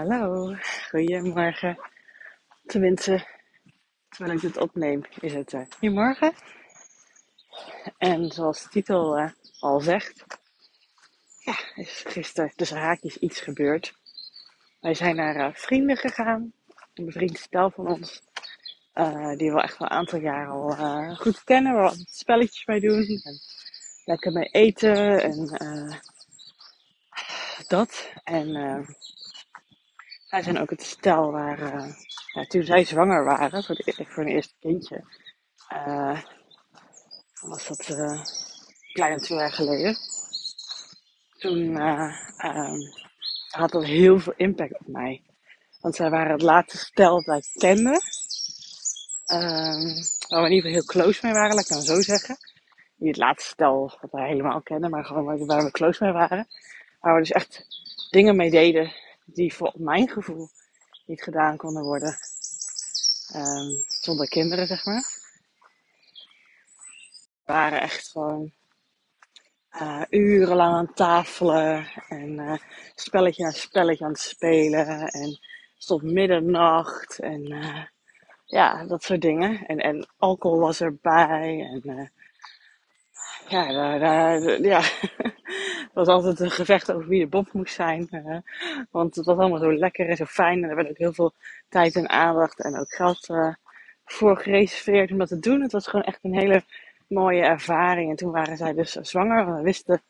Hallo, goedemorgen. Tenminste, terwijl ik dit opneem, is het uh, goedemorgen. En zoals de titel uh, al zegt, ja, is gisteren tussen haakjes iets gebeurd. Wij zijn naar uh, vrienden gegaan, een bevriend stel van ons, die we echt wel een aantal jaar al goed kennen, waar we spelletjes mee doen. En lekker mee eten en dat. En zij zijn ook het stel waar, uh, ja, toen zij zwanger waren, voor, de, voor hun eerste kindje, uh, was dat uh, een kleine twee jaar geleden. Toen um, had dat heel veel impact op mij. Want zij waren het laatste stel dat ik kende. Um, waar we in ieder geval heel close mee waren, laat ik dan zo zeggen. Niet het laatste stel dat wij helemaal kennen, maar gewoon waar we close mee waren. Waar we dus echt dingen mee deden die voor mijn gevoel niet gedaan konden worden um, zonder kinderen, zeg maar. We waren echt gewoon uh, urenlang aan tafelen en uh, spelletje na spelletje aan het spelen en stond middernacht en uh, ja, dat soort dingen. En, en alcohol was erbij en ja, daar, daar, ja. Was altijd een gevecht over wie de Bob moest zijn. Uh, want het was allemaal zo lekker en zo fijn. En er werd ook heel veel tijd en aandacht en ook geld uh, voor gereserveerd om dat te doen. Het was gewoon echt een hele mooie ervaring. En toen waren zij dus zwanger. We wisten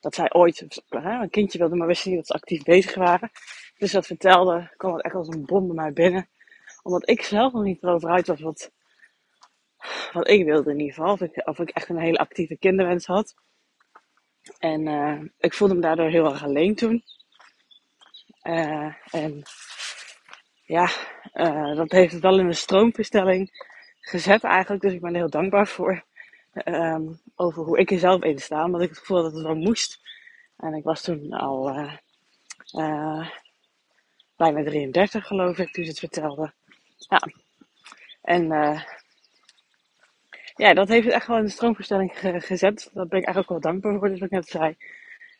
dat zij ooit een kindje wilden, maar wisten niet dat ze actief bezig waren. Dus dat vertelde, kwam het echt als een bom bij mij binnen. Omdat ik zelf nog niet erover uit was wat, wat ik wilde in ieder geval. Of ik echt een hele actieve kinderwens had. En uh, ik voelde me daardoor heel erg alleen toen. Uh, en ja, uh, dat heeft het wel in een stroomverstelling gezet eigenlijk. Dus ik ben er heel dankbaar voor. Um, over hoe ik er zelf in sta. Omdat ik het gevoel dat het wel moest. En ik was toen al bijna 33 geloof ik toen ze het vertelde. Ja. En ja, dat heeft het echt wel in de stroomverstelling gezet. Daar ben ik eigenlijk wel dankbaar voor, dus wat ik net zei.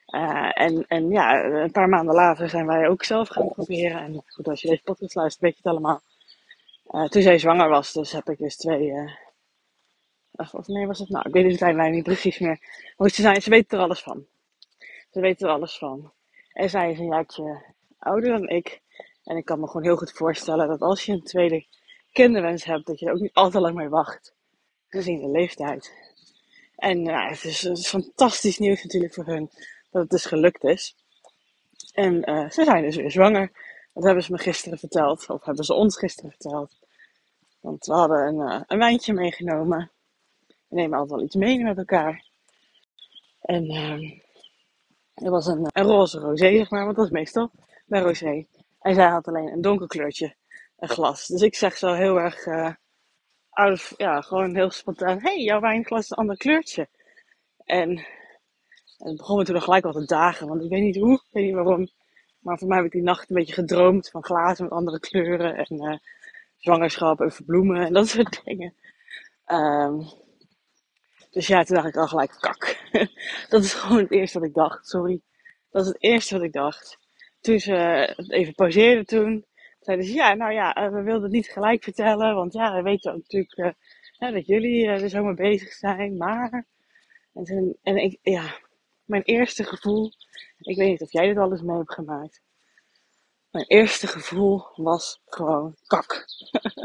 Uh, en, en ja, een paar maanden later zijn wij ook zelf gaan proberen. En goed, als je deze podcast luistert, weet je het allemaal. Uh, toen zij zwanger was, dus heb ik dus twee. Uh, of nee, was het nou? Ik weet de tijdlijn niet precies meer. Maar ze, zijn, ze weten er alles van. Ze weten er alles van. En zij is een jaartje ouder dan ik. En ik kan me gewoon heel goed voorstellen dat als je een tweede kinderwens hebt, dat je er ook niet al te lang mee wacht gezien de leeftijd. En ja, het, is, het is fantastisch nieuws natuurlijk voor hun dat het dus gelukt is. En uh, ze zijn dus weer zwanger. Dat hebben ze me gisteren verteld, of hebben ze ons gisteren verteld. Want we hadden een, uh, een wijntje meegenomen. We nemen altijd wel iets mee met elkaar. En uh, er was een, een roze rosé, zeg maar, want dat is meestal bij rosé. En zij had alleen een donker kleurtje, een glas. Dus ik zeg zo heel erg uh, out of, ja, gewoon heel spontaan. hey, jouw wijnglas is een ander kleurtje. En, en het begon me toen gelijk al te dagen, want ik weet niet hoe, ik weet niet waarom. Maar voor mij heb ik die nacht een beetje gedroomd van glazen met andere kleuren en uh, zwangerschap en verbloemen en dat soort dingen. Um, dus ja, toen dacht ik al gelijk, kak. dat is gewoon het eerste wat ik dacht, sorry. Dat is het eerste wat ik dacht. Toen ze even pauzeerden toen, zeiden ze, ja, nou ja, eh, we wilden het niet gelijk vertellen, want ja, we weten natuurlijk uh, dat jullie uh, er zo mee bezig zijn, maar... En, en ik, ja, mijn eerste gevoel, ik weet niet of jij dit alles mee hebt gemaakt, mijn eerste gevoel was gewoon kak.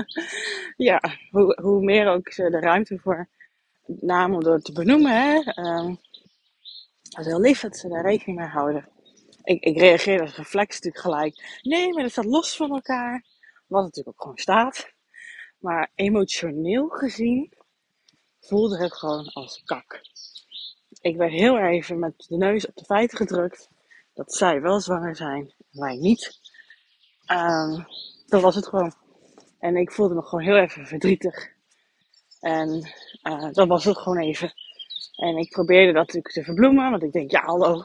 ja, hoe, hoe meer ook ze de ruimte voor namen door te benoemen, hè. Um, dat is heel lief dat ze daar rekening mee houden ik, ik reageerde als reflex natuurlijk gelijk. Nee, maar dat staat los van elkaar. Wat natuurlijk ook gewoon staat. Maar emotioneel gezien voelde het gewoon als kak. Ik werd heel even met de neus op de feiten gedrukt dat zij wel zwanger zijn wij niet. Um, dat was het gewoon. En ik voelde me gewoon heel even verdrietig. En uh, dat was het gewoon even. En ik probeerde dat natuurlijk te verbloemen, want ik denk, ja hallo,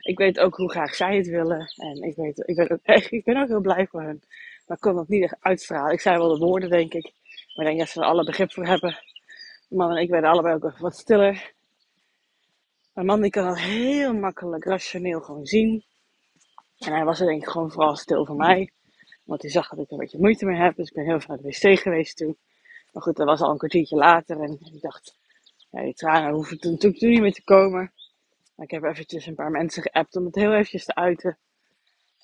ik weet ook hoe graag zij het willen. En ik, weet, ik, ben, ook, ik ben ook heel blij voor hen. Maar ik kon dat niet uitstralen. Ik zei wel de woorden, denk ik. Maar ik denk dat ze er alle begrip voor hebben. Man en ik werden allebei ook wat stiller. Mijn man die kan dat heel makkelijk rationeel gewoon zien. En hij was er denk ik gewoon vooral stil voor mij. Want hij zag dat ik er een beetje moeite mee heb. Dus ik ben heel veel naar de wc geweest toen. Maar goed, dat was al een kwartiertje later. En ik dacht, ja, die tranen hoeven toen natuurlijk niet meer te komen. Ik heb eventjes een paar mensen geappt om het heel eventjes te uiten.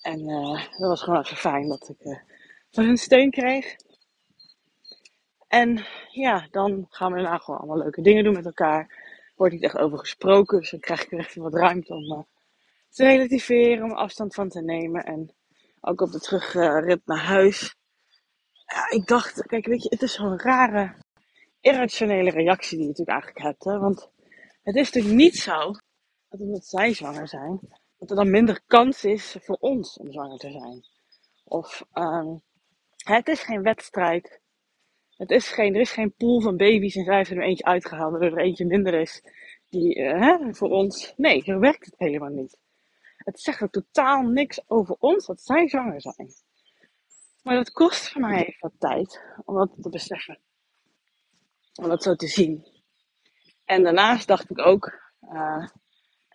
En uh, dat was gewoon even fijn dat ik uh, van hun steun kreeg. En ja, dan gaan we daarna gewoon allemaal leuke dingen doen met elkaar. Wordt niet echt over gesproken, dus dan krijg ik weer even wat ruimte om uh, te relativeren, om afstand van te nemen. En ook op de terugrit naar huis. Ja, ik dacht, kijk, weet je, het is zo'n rare, irrationele reactie die je natuurlijk eigenlijk hebt. Hè? Want het is natuurlijk niet zo dat omdat zij zwanger zijn, dat er dan minder kans is voor ons om zwanger te zijn. Of um, het is geen wedstrijd. Het is geen, er is geen pool van baby's en zij heeft er eentje uitgehaald waardoor er eentje minder is. Die, uh, hè, voor ons. Nee, zo werkt het helemaal niet. Het zegt totaal niks over ons dat zij zwanger zijn. Maar dat kost voor mij even wat tijd om dat te beseffen. Om dat zo te zien. En daarnaast dacht ik ook, uh,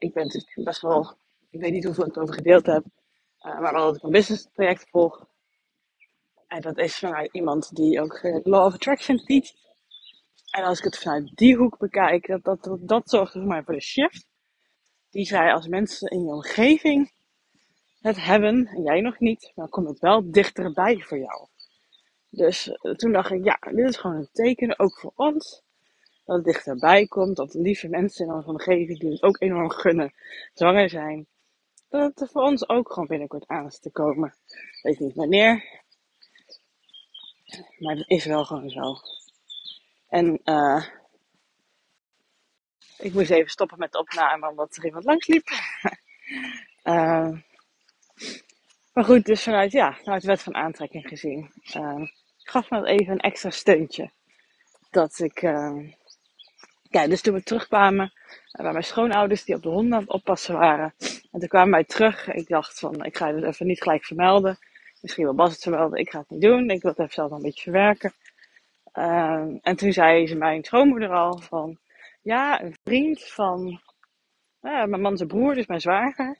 ik ben natuurlijk best wel, ik weet niet hoeveel ik het over gedeeld heb, uh, maar wel dat ik een business traject volg. En dat is vanuit iemand die ook uh, Law of Attraction teacht. En als ik het vanuit die hoek bekijk, dat, dat, dat, zorgt voor mij voor de shift. Die zei, als mensen in je omgeving het hebben, en jij nog niet, dan komt het wel dichterbij voor jou. Dus uh, toen dacht ik, ja, dit is gewoon een teken, ook voor ons, dat het dichterbij komt, dat lieve mensen in onze omgeving, die het ook enorm gunnen, zwanger zijn, dat het er voor ons ook gewoon binnenkort aan is te komen. Weet niet wanneer, maar het is wel gewoon zo. En uh, ik moest even stoppen met de opname omdat er iemand langs liep. uh, maar goed, dus vanuit, ja, vanuit wet van aantrekking gezien. Uh, gaf me even een extra steuntje. Dat ik, ja, dus toen we terugkwamen, bij mijn schoonouders die op de honden aan het oppassen waren. En toen kwamen wij terug. Ik dacht van, ik ga het even niet gelijk vermelden. Misschien wil Bas het vermelden, ik ga het niet doen. Ik wil het even zelf een beetje verwerken. Uh, en toen zei ze mijn schoonmoeder al van, ja, een vriend van uh, mijn man zijn broer, dus mijn zwager,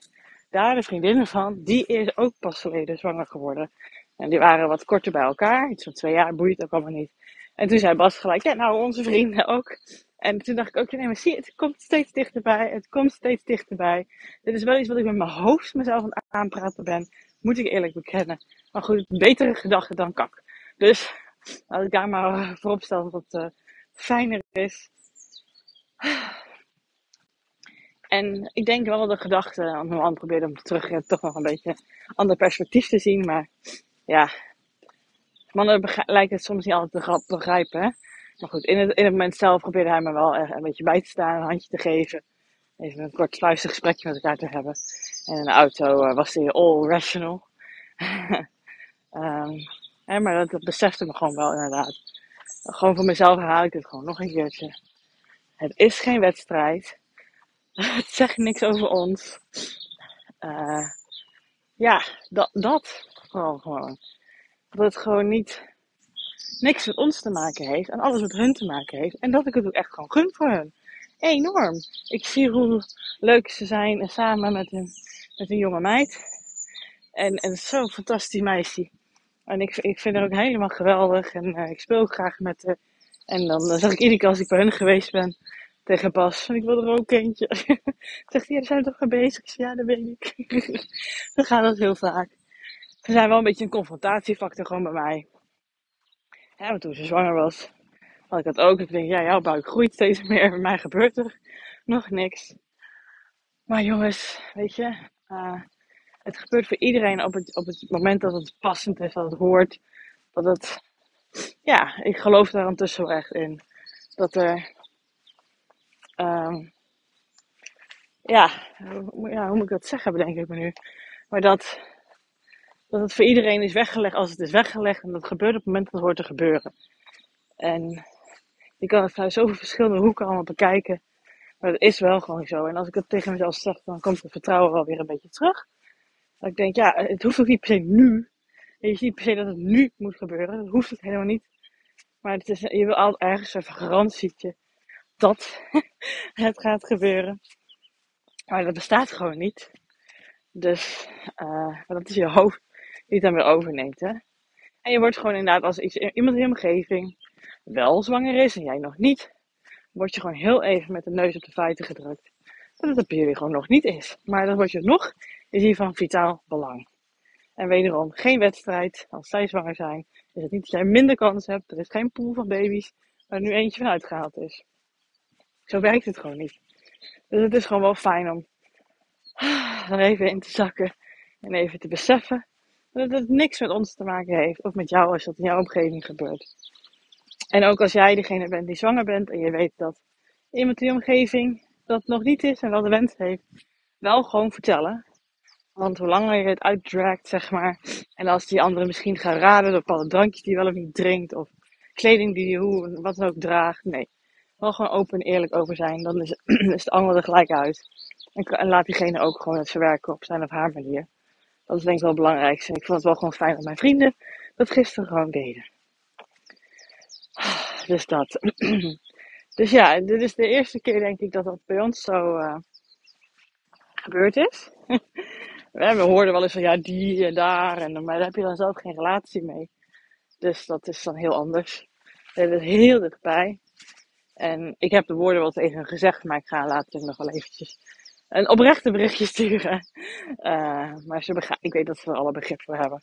daar de vriendinnen van, die is ook pas geleden zwanger geworden. En die waren wat korter bij elkaar, iets van twee jaar, boeit ook allemaal niet. En toen zei Bas gelijk, ja, nou, onze vrienden ook. En toen dacht ik ook, nee, maar zie, het komt steeds dichterbij, het komt steeds dichterbij. Dit is wel iets wat ik met mijn hoofd mezelf aan het aanpraten ben, moet ik eerlijk bekennen. Maar goed, betere gedachten dan kak. Dus als ik daar maar voorop stel dat het uh, fijner is. En ik denk wel de gedachte, want mijn man probeerde om terug toch nog een beetje ander perspectief te zien. Maar ja, mannen lijken het soms niet altijd te begrijpen. Maar goed, in het, in het moment zelf probeerde hij me wel een beetje bij te staan, een handje te geven. Even een kort gesprekje met elkaar te hebben. En in de auto uh, was hij all rational. hè, maar dat, besefte me gewoon wel inderdaad. Gewoon voor mezelf herhaal ik dit gewoon nog een keertje. Het is geen wedstrijd. Het zegt niks over ons. Uh, ja, dat, dat vooral gewoon. Dat het gewoon niet niks met ons te maken heeft en alles met hun te maken heeft. En dat ik het ook echt gewoon gun voor hun. Enorm. Ik zie hoe leuk ze zijn samen met een, met een jonge meid. En, en zo'n fantastisch meisje. En ik, ik vind haar ook helemaal geweldig. En uh, ik speel ook graag met haar. En dan, dan zeg ik iedere keer als ik bij hun geweest ben tegen Bas. Van ik wil er ook eentje. Zegt hij, ja, daar zijn we toch mee bezig? Zeg, ja, dat weet ik. dan gaat dat heel vaak. Ze zijn wel een beetje een confrontatiefactor gewoon bij mij. Ja, toen ze zwanger was, had ik dat ook. Ik denk, ja, jouw buik groeit steeds meer. Bij mij gebeurt er nog niks. Maar jongens, weet je, uh, het gebeurt voor iedereen op het, op het moment dat het passend is, dat het hoort. Dat het, ja, ik geloof daar ondertussen wel echt in. Dat er, um, ja, ja, hoe moet ik dat zeggen, bedenk ik me nu. Maar dat, dat het voor iedereen is weggelegd als het is weggelegd. En dat gebeurt op het moment dat het hoort te gebeuren. En je kan het vanuit zoveel verschillende hoeken allemaal bekijken. Maar het is wel gewoon zo. En als ik het tegen mezelf zeg, dan komt het vertrouwen wel weer een beetje terug. Dat ik denk, ja, het hoeft ook niet per se nu. Je ziet niet per se dat het nu moet gebeuren. Dat hoeft het helemaal niet. Maar het is, je wil altijd ergens even garantietje dat het gaat gebeuren. Maar dat bestaat gewoon niet. Dus uh, dat is je hoofd die het dan weer overneemt. Hè? En je wordt gewoon inderdaad, als iets, iemand in je omgeving wel zwanger is en jij nog niet, word je gewoon heel even met de neus op de feiten gedrukt. Dat het op jullie gewoon nog niet is. Maar dat wordt je nog, is hier van vitaal belang. En wederom, geen wedstrijd. Als zij zwanger zijn, is het niet dat jij minder kans hebt. Er is geen pool van baby's waar nu eentje van uitgehaald is. Zo werkt het gewoon niet. Dus het is gewoon wel fijn om er even in te zakken en even te beseffen dat het niks met ons te maken heeft. Of met jou als dat in jouw omgeving gebeurt. En ook als jij degene bent die zwanger bent en je weet dat iemand in je omgeving dat nog niet is en wel de wens heeft, wel gewoon vertellen. Want hoe langer je het uitdraagt, zeg maar, en als die andere misschien gaan raden door bepaalde drankjes die je wel of niet drinkt, of kleding die je hoe, wat dan ook draagt, nee. Wel gewoon open en eerlijk over zijn, dan is, is ander er gelijk uit. En, en laat diegene ook gewoon het verwerken op zijn of haar manier. Dat is denk ik wel het belangrijkste. Ik vond het wel gewoon fijn dat mijn vrienden dat gisteren gewoon deden. Dus dat. Dus ja, dit is de eerste keer denk ik dat dat bij ons zo uh, gebeurd is. we hoorden wel eens van ja, die en daar. En, maar daar heb je dan zelf geen relatie mee. Dus dat is dan heel anders. We hebben het heel dichtbij. En ik heb de woorden wel tegen gezegd, maar ik ga later nog wel eventjes een oprechte berichtje sturen. Uh, maar ze ik weet dat ze er alle begrip voor hebben.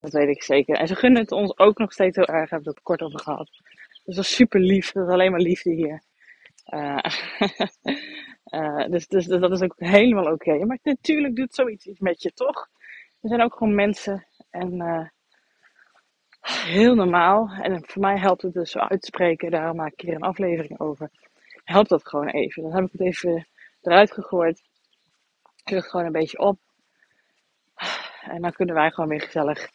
Dat weet ik zeker. En ze gunnen het ons ook nog steeds heel erg, hebben we kort over gehad. Dus dat is super lief. Dat is alleen maar liefde hier. Uh, uh, dus, dus, dus, dat is ook helemaal oké. Maar natuurlijk doet zoiets iets met je, toch? We zijn ook gewoon mensen. En heel normaal. En voor mij helpt het dus uitspreken. Daarom maak ik hier een aflevering over. Helpt dat gewoon even. Dan heb ik het even eruit gegooid. Het gewoon een beetje op. En dan kunnen wij gewoon weer gezellig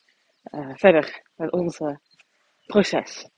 verder met onze proces.